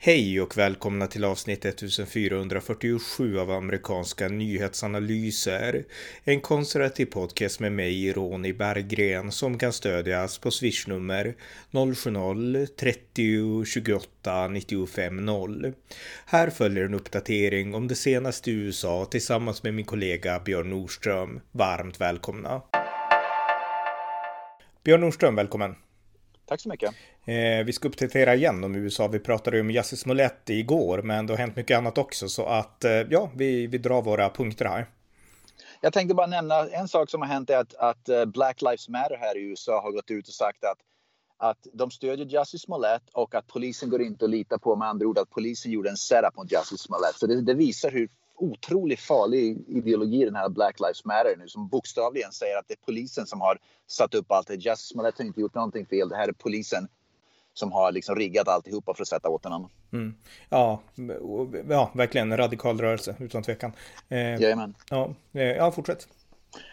Hej och välkomna till avsnitt 1447 av amerikanska nyhetsanalyser. En konservativ podcast med mig, Ronny Berggren, som kan stödjas på swishnummer 070-30 28 95 0. Här följer en uppdatering om det senaste i USA tillsammans med min kollega Björn Nordström. Varmt välkomna! Björn Nordström, välkommen! Tack så mycket. Eh, vi ska uppdatera igen om USA. Vi pratade ju om Jussi Smollett igår, men det har hänt mycket annat också. Så att eh, ja, vi, vi drar våra punkter här. Jag tänkte bara nämna en sak som har hänt är att, att eh, Black Lives Matter här i USA har gått ut och sagt att att de stödjer Jussi Smollett och att polisen går inte att lita på med andra ord att polisen gjorde en setup mot Jussi Smollett. Så det, det visar hur otroligt farlig ideologi den här Black Lives Matter nu som bokstavligen säger att det är polisen som har satt upp allt det. Jussi Smollett har inte gjort någonting fel. Det här är polisen som har liksom riggat alltihopa för att sätta åt honom. Mm. Ja, ja, verkligen en radikal rörelse utan tvekan. Eh, Jajamän. Ja, eh, ja, fortsätt.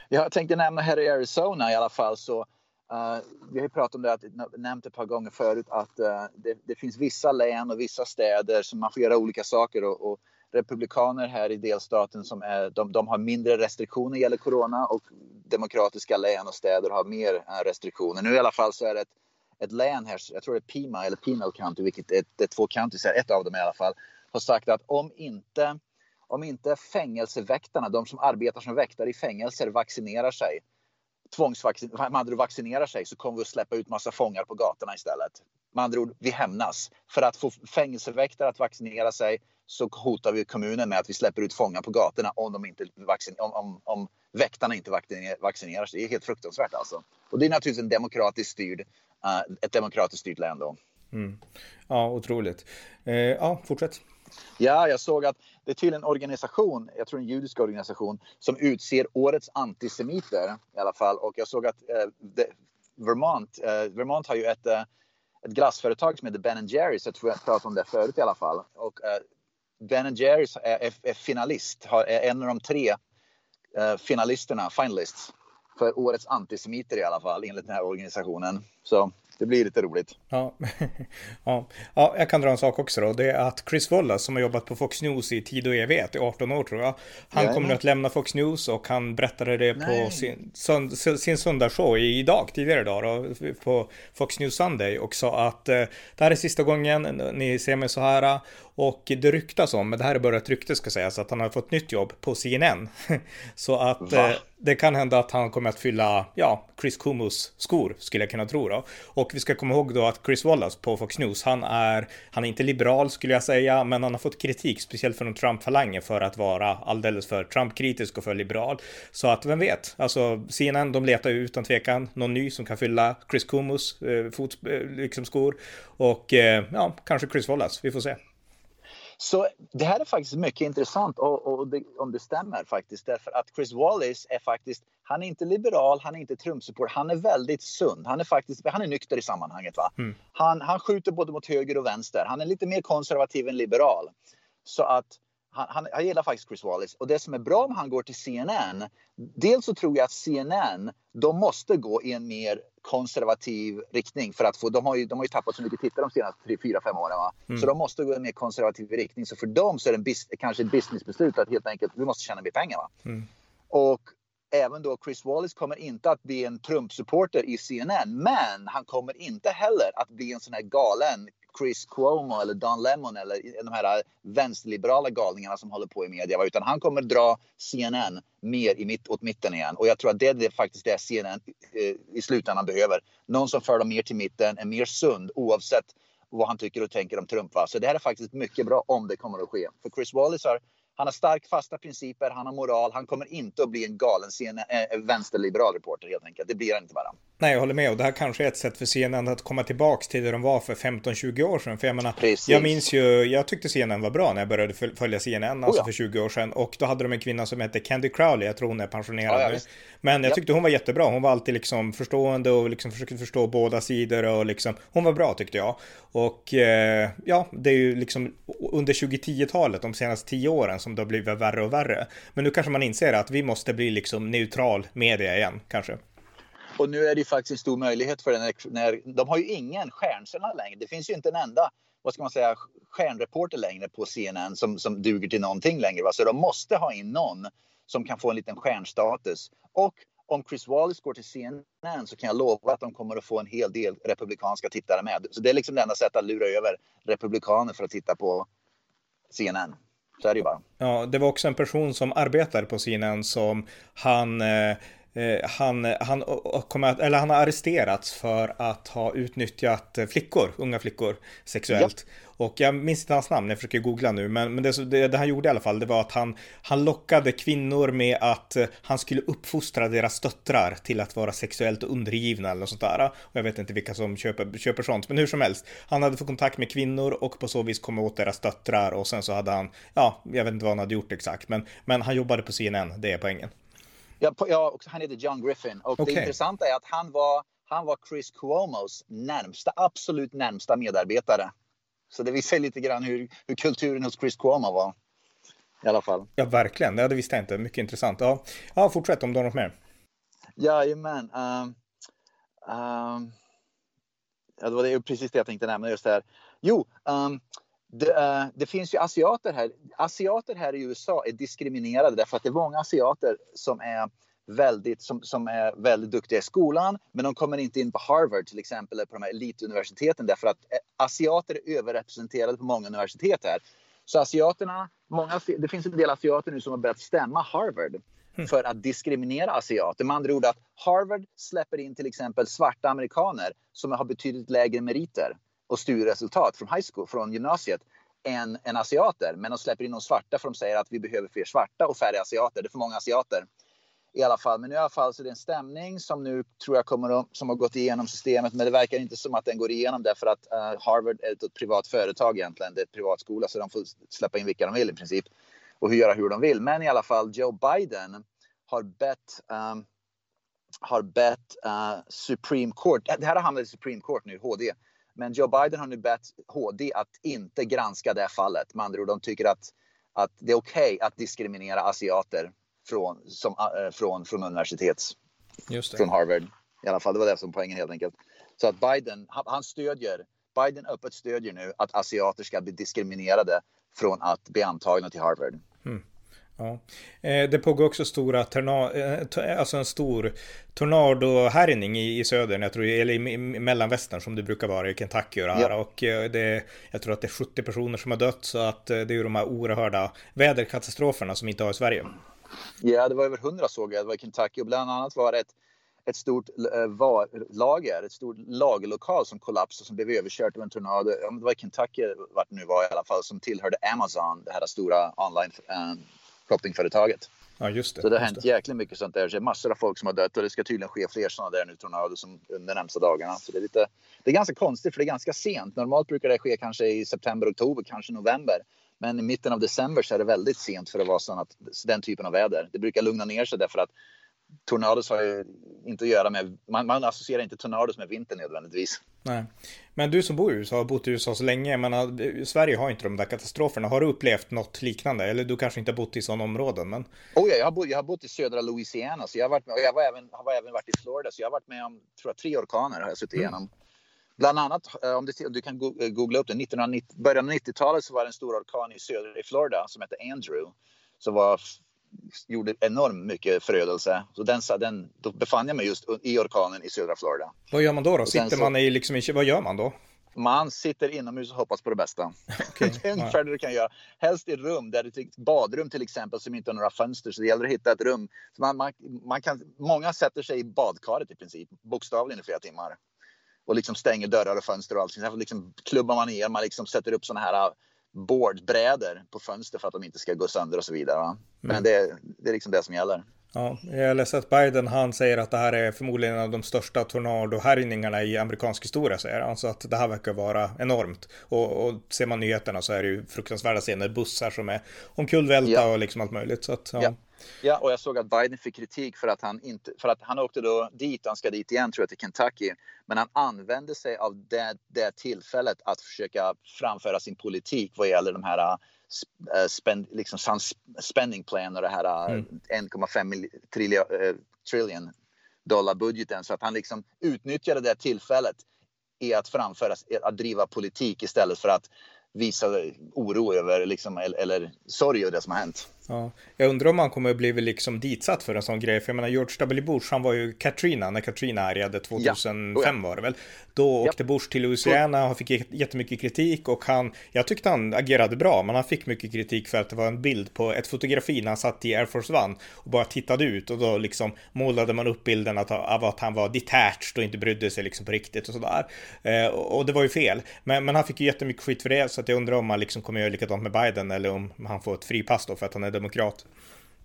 Jag tänkte nämna här i Arizona i alla fall så uh, vi har ju pratat om det, att, nämnt ett par gånger förut att uh, det, det, finns vissa län och vissa städer som man får göra olika saker och, och republikaner här i delstaten som är, de, de har mindre restriktioner gäller corona och demokratiska län och städer har mer eh, restriktioner. Nu i alla fall så är det ett ett län här, jag tror det är Pima eller Pinal County, vilket är, det är två counties ett av dem i alla fall, har sagt att om inte, om inte fängelseväktarna, de som arbetar som väktare i fängelser, vaccinerar sig, tvångsvaccinerar sig så kommer vi att släppa ut massa fångar på gatorna istället. Med andra ord, vi hämnas. För att få fängelseväktare att vaccinera sig så hotar vi kommunen med att vi släpper ut fångar på gatorna om, de inte vaccin om, om, om väktarna inte vaccinerar sig. Det är helt fruktansvärt alltså. Och det är naturligtvis en demokratiskt styrd uh, ett demokratiskt styrt län då. Mm. Ja, otroligt. Eh, ja, fortsätt. Ja, jag såg att det är tydligen en organisation, jag tror en judisk organisation, som utser årets antisemiter i alla fall. Och jag såg att eh, det, Vermont, eh, Vermont har ju ett, eh, ett glassföretag som heter Ben Jerrys. Jag tror jag pratade om det förut i alla fall. Och eh, Ben Jerrys är, är, är finalist, har, är en av de tre eh, finalisterna, finalists för årets antisemiter i alla fall enligt den här organisationen. Så det blir lite roligt. Ja. ja. ja, jag kan dra en sak också då. Det är att Chris Wallace som har jobbat på Fox News i tid och evighet, i 18 år tror jag. Han kommer att lämna Fox News och han berättade det Nej. på sin, sund, sin söndagsshow idag, tidigare idag då, på Fox News Sunday och sa att eh, det här är sista gången ni ser mig så här och det ryktas om, men det här är bara ett rykte ska sägas, att han har fått nytt jobb på CNN. så att eh, det kan hända att han kommer att fylla, ja, Chris Kumus skor skulle jag kunna tro då. Och vi ska komma ihåg då att Chris Wallace på Fox News, han är, han är inte liberal skulle jag säga, men han har fått kritik, speciellt från Trump-falangen för att vara alldeles för Trump-kritisk och för liberal. Så att vem vet, alltså CNN, de letar ju utan tvekan någon ny som kan fylla Chris Kumus eh, fot, eh, liksom skor. Och eh, ja, kanske Chris Wallace, vi får se. Så det här är faktiskt mycket intressant och, och det, om det stämmer faktiskt därför att Chris Wallace är faktiskt, han är inte liberal, han är inte Trump-support, han är väldigt sund. Han är faktiskt, han är nykter i sammanhanget. Va? Mm. Han, han skjuter både mot höger och vänster. Han är lite mer konservativ än liberal. Så att han, han, jag gillar faktiskt Chris Wallace. Och det som är bra om han går till CNN, dels så tror jag att CNN, de måste gå i en mer konservativ riktning för att få, de har ju, de har ju tappat så mycket tittare de senaste 3-4-5 åren. Va? Mm. Så de måste gå i en mer konservativ riktning. Så för dem så är det en bis, kanske ett businessbeslut att helt enkelt, vi måste tjäna mer pengar. Va? Mm. Och även då Chris Wallace kommer inte att bli en Trump-supporter i CNN, men han kommer inte heller att bli en sån här galen Chris Cuomo eller Don Lemon eller de här vänsterliberala galningarna som håller på i media. Utan han kommer dra CNN mer i mitt, åt mitten igen. Och jag tror att det är det, faktiskt det CNN eh, i slutändan behöver. Någon som för dem mer till mitten, är mer sund oavsett vad han tycker och tänker om Trump. Va? Så det här är faktiskt mycket bra om det kommer att ske. För Chris Wallace har han har stark fasta principer, han har moral, han kommer inte att bli en galen CNN, äh, eh, vänsterliberal reporter helt enkelt. Det blir han inte bara. Nej, jag håller med och det här kanske är ett sätt för CNN att komma tillbaks till det de var för 15-20 år sedan. För jag menar, Precis. jag minns ju, jag tyckte CNN var bra när jag började följa CNN, alltså oh ja. för 20 år sedan. Och då hade de en kvinna som hette Candy Crowley, jag tror hon är pensionerad ja, nu. Men jag tyckte hon var jättebra, hon var alltid liksom förstående och liksom försökte förstå båda sidor och liksom, hon var bra tyckte jag. Och eh, ja, det är ju liksom under 2010-talet, de senaste 10 åren, som det har blivit värre och värre. Men nu kanske man inser att vi måste bli liksom neutral media igen, kanske. Och nu är det faktiskt en stor möjlighet för den när, när de har ju ingen stjärnstjärna längre. Det finns ju inte en enda. vad ska man säga, stjärnreporter längre på CNN som, som duger till någonting längre. Va? Så de måste ha in någon som kan få en liten stjärnstatus. Och om Chris Wallace går till CNN så kan jag lova att de kommer att få en hel del republikanska tittare med. Så det är liksom det enda sättet att lura över republikaner för att titta på CNN. Så är det ju bara. Ja, det var också en person som arbetade på CNN som han Eh, han, han, kommer eller han har arresterats för att ha utnyttjat flickor, unga flickor, sexuellt. Ja. Och jag minns inte hans namn, jag försöker googla nu, men, men det, det, det, han gjorde i alla fall, det var att han, han lockade kvinnor med att eh, han skulle uppfostra deras döttrar till att vara sexuellt undergivna eller något sånt där. Och jag vet inte vilka som köper, köper sånt, men hur som helst. Han hade fått kontakt med kvinnor och på så vis kom åt deras döttrar och sen så hade han, ja, jag vet inte vad han hade gjort exakt, men, men han jobbade på CNN, det är poängen. Ja, ja han heter John Griffin. Och okay. det intressanta är att han var, han var Chris Cuomos närmsta, absolut närmsta medarbetare. Så det visar lite grann hur, hur kulturen hos Chris Cuomo var. I alla fall. Ja, verkligen. Ja, det visste jag inte. Mycket intressant. Ja, ja fortsätt om du har något mer. Jajamän. Um, um, ja, det var precis det jag tänkte nämna just här. Jo, um, det, uh, det, finns ju asiater här. Asiater här i USA är diskriminerade därför att det är många asiater som är väldigt, som, som är väldigt duktiga i skolan men de kommer inte in på Harvard till exempel eller på de här elituniversiteten därför att eh, asiater är överrepresenterade på många universitet här. Så asiaterna, många, det finns en del asiater nu som har börjat stämma Harvard mm. för att diskriminera asiater. Med andra ord att Harvard släpper in till exempel svarta amerikaner som har betydligt lägre meriter och studieresultat från high school, från gymnasiet än, än asiater. Men de släpper in de svarta för de säger att vi behöver fler svarta och färre asiater. Det är för många asiater i alla fall. Men i alla fall så är det en stämning som nu tror jag kommer att, som har gått igenom systemet. Men det verkar inte som att den går igenom därför att uh, Harvard är ett privat företag egentligen. Det är ett privat skola så de får släppa in vilka de vill i princip och göra hur de vill. Men i alla fall Joe Biden har bett um, har bett uh, Supreme Court, det här har hamnat i Supreme Court nu, HD, men Joe Biden har nu bett HD att inte granska det fallet. Med andra ord, de tycker att, att det är okej okay att diskriminera asiater från, som, äh, från, från universitets, från Harvard. I alla fall, det var det som poängen helt enkelt. Så att Biden, han, han stödjer, Biden öppet stödjer nu att asiater ska bli diskriminerade från att bli antagna till Harvard. Ja. Eh, det pågår också stora tornado, alltså en stor tornadohärjning i, i södern, jag tror, eller i, i mellanvästern som det brukar vara i Kentucky och det här. Ja. Och eh, det, jag tror att det är 70 personer som har dött så att eh, det är ju de här oerhörda väderkatastroferna som inte har i Sverige. Ja, det var över 100 såg jag, det var i Kentucky och bland annat var det ett, ett stort lager, ett stort lagerlokal som kollapsade som blev överkört av en tornado. Det var i Kentucky, vart det nu var i alla fall, som tillhörde Amazon, det här stora online shoppingföretaget. Ja, just det. Så det har hänt det. jäkligt mycket sånt där. Så det är massor av folk som har dött och det ska tydligen ske fler sådana där nu tornado som under närmsta dagarna. Så det är lite, det är ganska konstigt för det är ganska sent. Normalt brukar det ske kanske i september, oktober, kanske november. Men i mitten av december så är det väldigt sent för att vara sån att, den typen av väder. Det brukar lugna ner sig därför att tornados har ju inte att göra med, man, man associerar inte tornados med vinter nödvändigtvis. Nej. Men du som bor i USA har bott i USA så länge, men Sverige har inte de där katastroferna. Har du upplevt något liknande? Eller du kanske inte har bott i sådana områden? Men... Oh ja, jag har, bott, jag har bott i södra Louisiana, så jag har, varit med, jag var även, har även varit i Florida, så jag har varit med om tror jag, tre orkaner har jag suttit mm. igenom. Bland annat, eh, om du, du kan eh, googla upp det, 1990, början av 90-talet så var det en stor orkan i södra i Florida som hette Andrew. Som var gjorde enormt mycket förödelse. Så den, den, då befann jag mig just i orkanen i södra Florida. Vad gör man då? då? Sitter så, man i liksom, vad gör man då? Man sitter inomhus och hoppas på det bästa. Okay. det är ungefär det du kan göra. Helst i rum, där det badrum till exempel som inte har några fönster. Så det gäller att hitta ett rum. Man, man, man kan, många sätter sig i badkaret i princip, bokstavligen i flera timmar. Och liksom stänger dörrar och fönster och allting. Sen liksom klubbar man ner, man liksom sätter upp såna här boardbrädor på fönster för att de inte ska gå sönder och så vidare. Va? Men mm. det, det är liksom det som gäller. Ja, jag läste att Biden han säger att det här är förmodligen en av de största tornadohärjningarna i amerikansk historia säger han. Så att det här verkar vara enormt. Och, och ser man nyheterna så är det ju fruktansvärda scener, bussar som är omkullvälta ja. och liksom allt möjligt. Så att, ja. ja. Ja, och jag såg att Biden fick kritik för att han inte, för att han åkte då dit, han ska dit igen tror jag till Kentucky, men han använde sig av det, det tillfället att försöka framföra sin politik vad gäller de här uh, spend, liksom spending plan och det här uh, mm. 1,5 trillion, uh, trillion dollar budgeten så att han liksom utnyttjade det tillfället i att framföra, att driva politik istället för att visa oro över liksom, eller, eller sorg över det som har hänt. Ja, jag undrar om han kommer att bli liksom ditsatt för en sån grej. För jag menar George W. Bush, han var ju Katrina när Katrina härjade 2005 ja. Var det väl. Då åkte ja. Bush till Louisiana, han fick jättemycket kritik och han, jag tyckte han agerade bra, men han fick mycket kritik för att det var en bild på ett fotografi när han satt i Air Force One och bara tittade ut och då liksom målade man upp bilden av att han var detached och inte brydde sig liksom på riktigt och sådär. Eh, och det var ju fel. Men, men han fick ju jättemycket skit för det, så att jag undrar om han liksom kommer göra likadant med Biden eller om han får ett fripass då för att han är demokrat.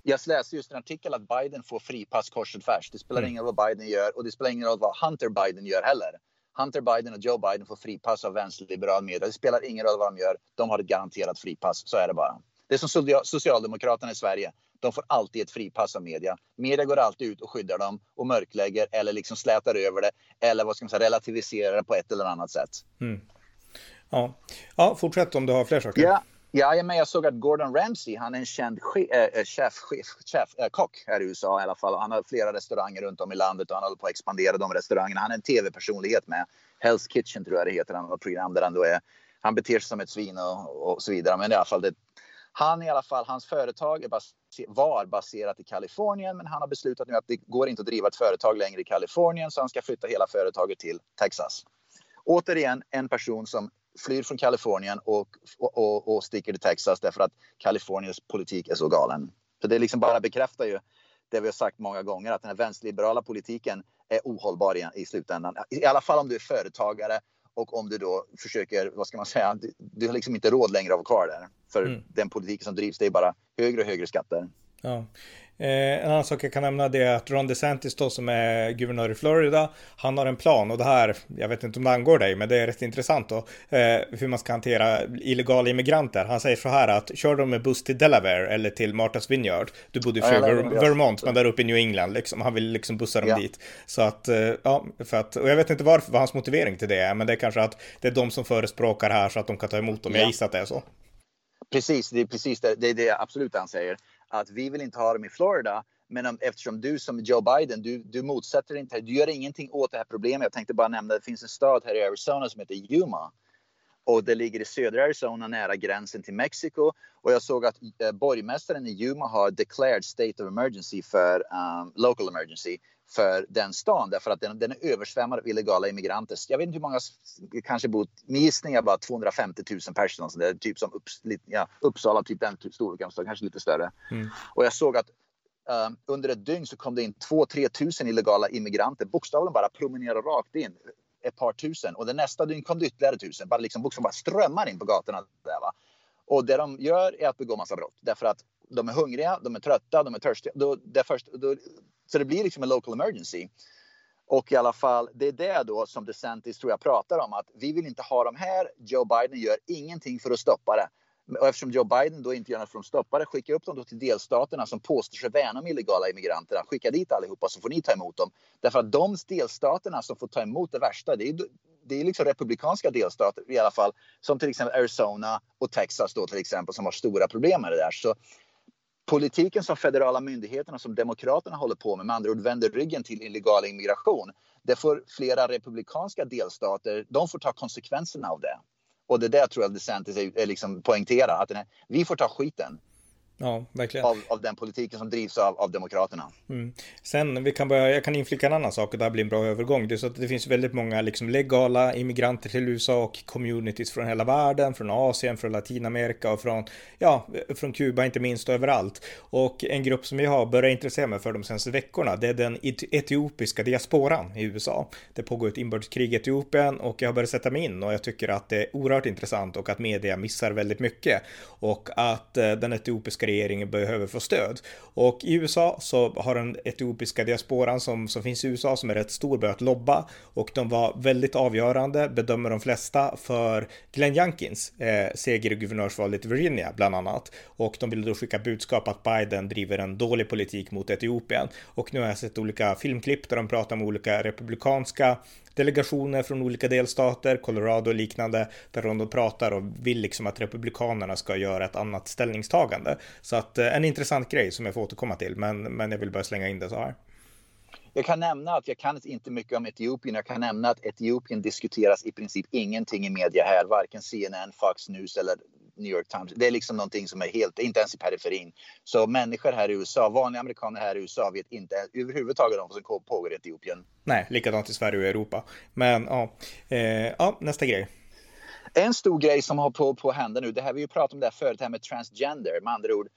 Jag läste just en artikel att Biden får fripass kors och tvärs. Det spelar mm. ingen roll vad Biden gör och det spelar ingen roll vad Hunter Biden gör heller. Hunter Biden och Joe Biden får fripass av vänsterliberal media. Det spelar ingen roll vad de gör. De har ett garanterat fripass. Så är det bara. Det är som Socialdemokraterna i Sverige. De får alltid ett fripass av media. Media går alltid ut och skyddar dem och mörklägger eller liksom slätar över det eller vad ska man säga, relativiserar det på ett eller annat sätt. Mm. Ja. ja, fortsätt om du har fler saker. Ja, Ja, men jag såg att Gordon Ramsay, han är en känd eh, eh, chef, chef, chef kock här i USA i alla fall. Han har flera restauranger runt om i landet och han håller på att expandera de restaurangerna. Han är en tv-personlighet med. Hell's Kitchen tror jag det heter, han har ett program där han då är. Han beter sig som ett svin och, och så vidare. Men i alla fall, det, han i alla fall, hans företag baser, var baserat i Kalifornien, men han har beslutat nu att det går inte att driva ett företag längre i Kalifornien, så han ska flytta hela företaget till Texas. Återigen en person som flyr från Kalifornien och, och, och sticker till Texas därför att Kaliforniens politik är så galen. Så det liksom bara bekräftar ju det vi har sagt många gånger att den här vänsterliberala politiken är ohållbar i, i slutändan. I alla fall om du är företagare och om du då försöker, vad ska man säga, du, du har liksom inte råd längre att vara kvar där. För mm. den politiken som drivs, det är bara högre och högre skatter. Ja. Eh, en annan sak jag kan nämna det är att Ron DeSantis då som är guvernör i Florida, han har en plan och det här, jag vet inte om det angår dig, men det är rätt intressant då, eh, hur man ska hantera illegala immigranter. Han säger så här att kör de med buss till Delaware eller till Martha's Vineyard, du bodde i ja, Vermont, men där uppe i New England, liksom, han vill liksom bussa dem ja. dit. Så att, eh, ja, för att, och jag vet inte varför, vad hans motivering till det är, men det är kanske att det är de som förespråkar här så att de kan ta emot dem. Jag gissar att det är så. Precis, det är precis det, det, är det absolut han säger att vi vill inte ha dem i Florida. Men om, eftersom du som Joe Biden, du, du motsätter dig inte, du gör ingenting åt det här problemet. Jag tänkte bara nämna, det finns en stad här i Arizona som heter Yuma. Och det ligger i södra Arizona nära gränsen till Mexiko. Och jag såg att eh, borgmästaren i Yuma har declared state of emergency för um, local emergency för den stan därför att den, den är översvämmad av illegala immigranter. Jag vet inte hur många, kanske bor, min gissning är bara 250 000 personer, typ som Upps, ja, Uppsala, typ den storleken, kanske lite större. Mm. Och jag såg att um, under ett dygn så kom det in 2-3 tusen illegala immigranter, bokstavligen bara promenerade rakt in ett par tusen och det nästa dygn kom det ytterligare tusen, bara liksom bokstavligen bara strömmar in på gatorna. Där, va? Och det de gör är att begå massa brott därför att de är hungriga, de är trötta, de är törstiga. Då, det först, då, så det blir liksom en local emergency. Och i alla fall, det är det då som DeSantis tror jag pratar om att vi vill inte ha dem här. Joe Biden gör ingenting för att stoppa det. Och eftersom Joe Biden då inte gör något för att stoppa det, skicka upp dem då till delstaterna som påstår sig värna om illegala immigranter. Skicka dit allihopa så får ni ta emot dem. Därför att de delstaterna som får ta emot det värsta, det är, det är liksom republikanska delstater i alla fall. Som till exempel Arizona och Texas då till exempel som har stora problem med det där. Så politiken som federala myndigheterna som demokraterna håller på med, med andra ord vänder ryggen till illegal immigration. Det får flera republikanska delstater, de får ta konsekvenserna av det. Och det där tror jag DeSantis är, är liksom poängterar, att här, vi får ta skiten. Ja, verkligen. Av, av den politiken som drivs av, av Demokraterna. Mm. Sen, vi kan börja, jag kan inflika en annan sak och det här blir en bra övergång. Det är så att det finns väldigt många liksom legala immigranter till USA och communities från hela världen, från Asien, från Latinamerika och från, ja, från Kuba inte minst och överallt. Och en grupp som jag har börjat intressera mig för de senaste veckorna, det är den etiopiska diasporan i USA. Det pågår ett inbördeskrig i Etiopien och jag har börjat sätta mig in och jag tycker att det är oerhört intressant och att media missar väldigt mycket. Och att eh, den etiopiska regeringen behöver få stöd. Och i USA så har den etiopiska diasporan som, som finns i USA som är rätt stor börjat lobba och de var väldigt avgörande, bedömer de flesta, för Glenn Youngkins eh, seger i guvernörsvalet i Virginia bland annat. Och de ville då skicka budskap att Biden driver en dålig politik mot Etiopien. Och nu har jag sett olika filmklipp där de pratar med olika republikanska delegationer från olika delstater, Colorado och liknande, där de pratar och vill liksom att republikanerna ska göra ett annat ställningstagande. Så att eh, en intressant grej som jag får återkomma till, men, men jag vill bara slänga in det så här. Jag kan nämna att jag kan inte mycket om Etiopien. Jag kan nämna att Etiopien diskuteras i princip ingenting i media här, varken CNN, Fox News eller New York Times. Det är liksom någonting som är helt, inte ens i periferin. Så människor här i USA, vanliga amerikaner här i USA vet inte överhuvudtaget om vad som pågår i Etiopien. Nej, likadant i Sverige och Europa. Men ja, eh, ja nästa grej. En stor grej som har på, på hända nu, det här vi ju pratat om det här förut, det här med transgender, med andra ord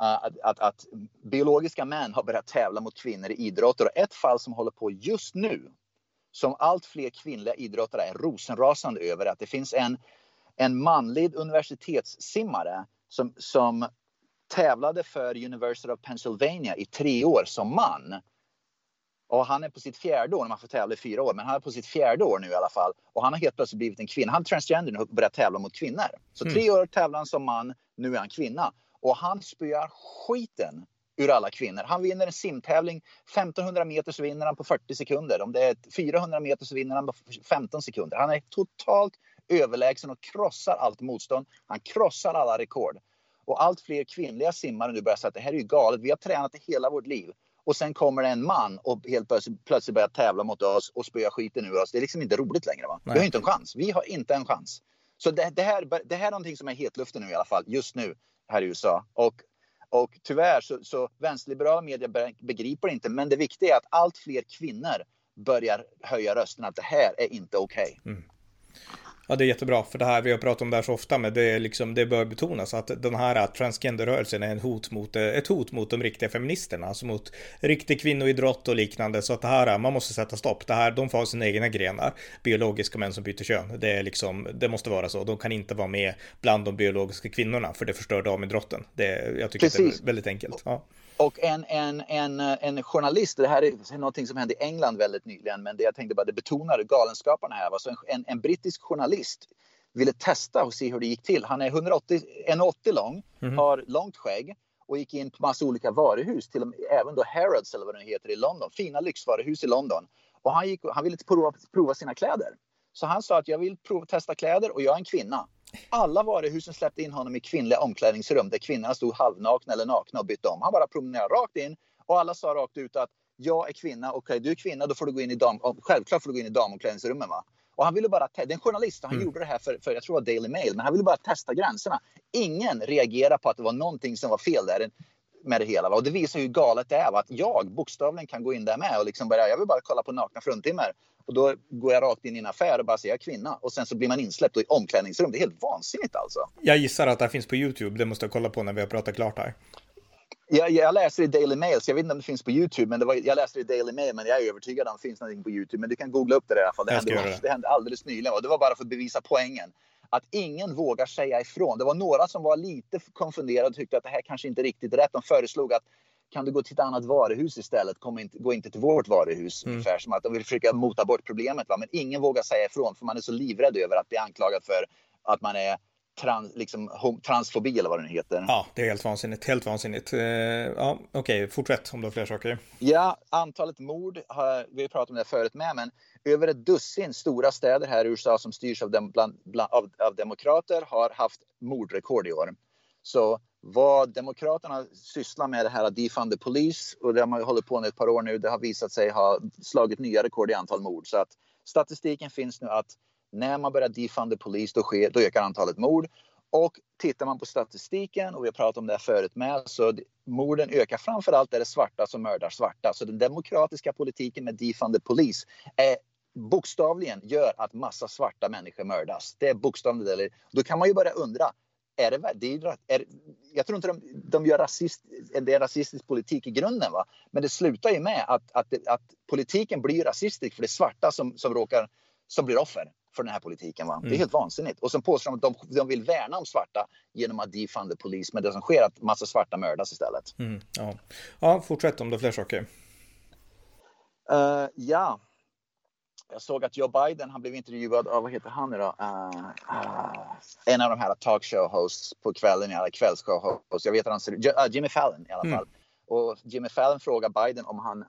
att, att, att, biologiska män har börjat tävla mot kvinnor i idrotter. Och ett fall som håller på just nu, som allt fler kvinnliga idrottare är rosenrasande över, att det finns en, en manlig universitetssimmare som, som tävlade för University of Pennsylvania i tre år som man. Och han är på sitt fjärde år, man får tävla i fyra år, men han är på sitt fjärde år nu i alla fall. Och han har helt plötsligt blivit en kvinna. Han är transgender nu och börjat tävla mot kvinnor. Så mm. tre år tävlar han som man, nu är han kvinna. Och han spöar skiten ur alla kvinnor. Han vinner en simtävling. 1500 meter så vinner han på 40 sekunder. Om det är 400 meter så vinner han på 15 sekunder. Han är totalt överlägsen och krossar allt motstånd. Han krossar alla rekord. Och allt fler kvinnliga simmare nu börjar säga att det här är ju galet. Vi har tränat det hela vårt liv. Och sen kommer det en man och helt plötsligt börjar tävla mot oss och spöa skiten ur oss. Det är liksom inte roligt längre. Va? Vi har inte en chans. Vi har inte en chans. Så det, det, här, det här är någonting som är hetluften nu i alla fall, just nu här i USA. Och, och tyvärr så, så vänsterliberala medier begriper inte, men det viktiga är att allt fler kvinnor börjar höja rösten att det här är inte okej. Okay. Mm. Ja, det är jättebra, för det här vi har pratat om det här så ofta, men det, är liksom, det bör betonas att den här transgenderrörelsen är en hot mot, ett hot mot de riktiga feministerna, alltså mot riktig kvinnoidrott och liknande. Så att det här, man måste sätta stopp. Det här, de får ha sina egna grenar, biologiska män som byter kön. Det är liksom, det måste vara så. De kan inte vara med bland de biologiska kvinnorna, för det förstör damidrotten. Det, jag tycker Precis. det är väldigt enkelt. Ja. Och en, en, en, en journalist, det här är något som hände i England väldigt nyligen, men det jag tänkte bara det betonar galenskaperna här. Alltså en, en brittisk journalist ville testa och se hur det gick till. Han är 180, 180 lång, mm. har långt skägg och gick in på massa olika varuhus, till och med, även då Harrods eller vad det heter i London, fina lyxvaruhus i London. Och han, gick, han ville prova, prova sina kläder. Så han sa att jag vill prova, testa kläder och jag är en kvinna. Alla varuhusen släppte in honom i kvinnliga omklädningsrum där kvinnorna stod halvnakna eller nakna och bytte om. Han bara promenerade rakt in och alla sa rakt ut att jag är kvinna, okej okay, du är kvinna, då får du gå in i dam, självklart får du gå in i damomklädningsrummen va. Och han ville bara, det är en journalist och han mm. gjorde det här för, för, jag tror det var Daily Mail, men han ville bara testa gränserna. Ingen reagerade på att det var någonting som var fel där med det hela. Va? Och det visar hur galet det är. Va? Att jag bokstavligen kan gå in där med och liksom börja, jag vill bara kolla på nakna fruntimmer. Och då går jag rakt in i en affär och bara säger jag kvinna. Och sen så blir man insläppt i omklädningsrum. Det är helt vansinnigt alltså. Jag gissar att det finns på YouTube. Det måste jag kolla på när vi har pratat klart här. Jag, jag läser i Daily Mail, så jag vet inte om det finns på YouTube, men var, jag läser i Daily Mail, men jag är övertygad om det finns någonting på YouTube. Men du kan googla upp det i alla fall. Det, hände, det. det hände alldeles nyligen och det var bara för att bevisa poängen. Att ingen vågar säga ifrån. Det var några som var lite konfunderade och tyckte att det här kanske inte är riktigt rätt. De föreslog att kan du gå till ett annat varuhus istället? Kom inte, gå inte till vårt varuhus. Mm. Ungefär som att de vill försöka mota bort problemet. Va? Men ingen vågar säga ifrån för man är så livrädd över att bli anklagad för att man är trans, liksom, transfobi eller vad det nu heter. Ja, det är helt vansinnigt. Helt vansinnigt. Uh, ja, Okej, okay. fortsätt om du har fler saker. Ja, antalet mord har vi pratat om det förut med, men över ett dussin stora städer här i USA som styrs av, dem, bland, bland, av, av demokrater har haft mordrekord i år. Så vad Demokraterna sysslar med det här Defund the Police och det har man hållit på med ett par år nu. Det har visat sig ha slagit nya rekord i antal mord. Så att statistiken finns nu att när man börjar defund the Police då, sker, då ökar antalet mord. Och tittar man på statistiken, och vi har pratat om det här förut med, så morden ökar framförallt där det är svarta som mördar svarta. Så den demokratiska politiken med defund the Police är bokstavligen gör att massa svarta människor mördas. Det är bokstavligen det. Då kan man ju börja undra, är det, det är, är, jag tror inte de, de gör rasist, det är rasistisk politik i grunden. Va? Men det slutar ju med att, att, att politiken blir rasistisk för det är svarta som, som, råkar, som blir offer för den här politiken. Va? Mm. Det är mm. helt vansinnigt. Och så påstår de att de, de vill värna om svarta genom att defund the police. Men det som sker är att massa svarta mördas istället. Mm, ja. ja, fortsätt om det är fler saker. Uh, ja, jag såg att Joe Biden, han blev intervjuad av, vad heter han nu då? Uh, uh, en av de här talkshow-hosts på kvällen, eller kvällsshow-hosts. Jag vet att han ser uh, Jimmy Fallon i alla mm. fall. Och Jimmy Fallon frågar Biden om han,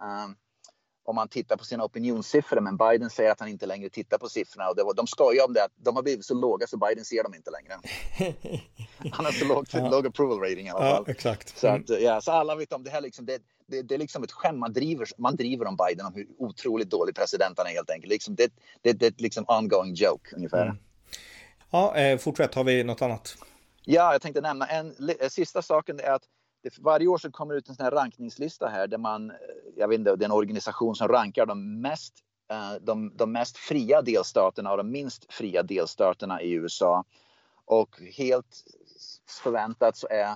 om han tittar på sina opinionssiffror, men Biden säger att han inte längre tittar på siffrorna. Och var, de skojar om det, att de har blivit så låga så Biden ser dem inte längre. han har så låg, ja. låg approval rating i alla fall. Ja, exakt. Så, att, ja, så alla vet om det här liksom, det, det, det, är liksom ett skämt. Man driver, man driver om Biden om hur otroligt dålig president han är helt enkelt. Liksom, det, det, det är liksom ongoing joke ungefär. Mm. Ja, eh, fortsätt. Har vi något annat? Ja, jag tänkte nämna en eh, sista saken är att det, varje år så kommer det ut en sån här rankningslista här där man, eh, jag vet inte, det är en organisation som rankar de mest, de, de mest fria delstaterna och de minst fria delstaterna i USA. Och helt förväntat så är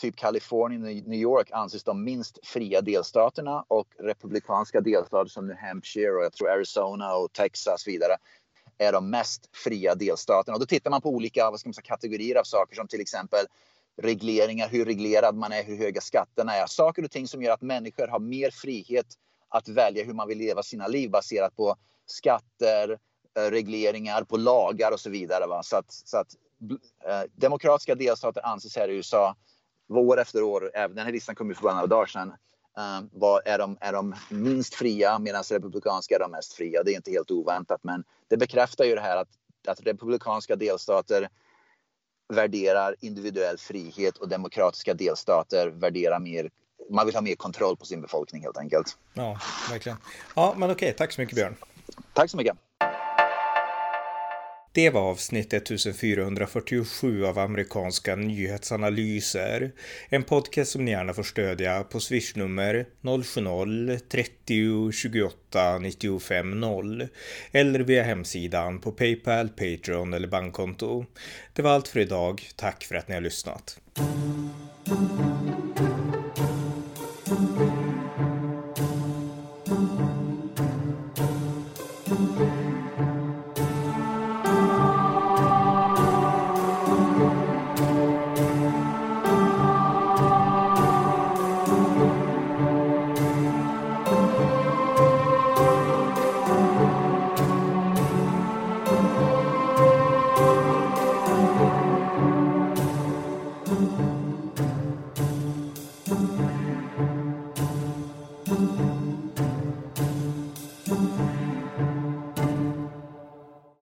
typ Kalifornien och New York anses de minst fria delstaterna och republikanska delstater som New Hampshire och jag tror Arizona och Texas och vidare är de mest fria delstaterna. Och då tittar man på olika vad ska man säga, kategorier av saker som till exempel regleringar, hur reglerad man är, hur höga skatterna är. Saker och ting som gör att människor har mer frihet att välja hur man vill leva sina liv baserat på skatter, eh, regleringar, på lagar och så vidare. Va? Så att, så att eh, demokratiska delstater anses här i USA år efter år, även den här listan kom ju för bara några dagar sedan, uh, vad är, de, är de minst fria medan republikanska är de mest fria. Det är inte helt oväntat men det bekräftar ju det här att, att republikanska delstater värderar individuell frihet och demokratiska delstater värderar mer man vill ha mer kontroll på sin befolkning helt enkelt. Ja, verkligen. Ja, men okej, tack så mycket Björn. Tack så mycket. Det var avsnitt 1447 av amerikanska nyhetsanalyser. En podcast som ni gärna får stödja på swishnummer 070-30 28 95 0 eller via hemsidan på Paypal, Patreon eller bankkonto. Det var allt för idag. Tack för att ni har lyssnat.